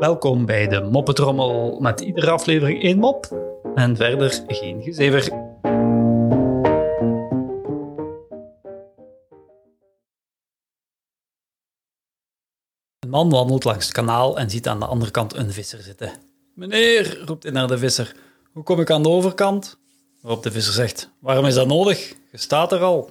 Welkom bij de Moppetrommel met iedere aflevering één mop en verder geen gezever. Een man wandelt langs het kanaal en ziet aan de andere kant een visser zitten. Meneer, roept hij naar de visser, hoe kom ik aan de overkant? Waarop de visser zegt, waarom is dat nodig? Je staat er al.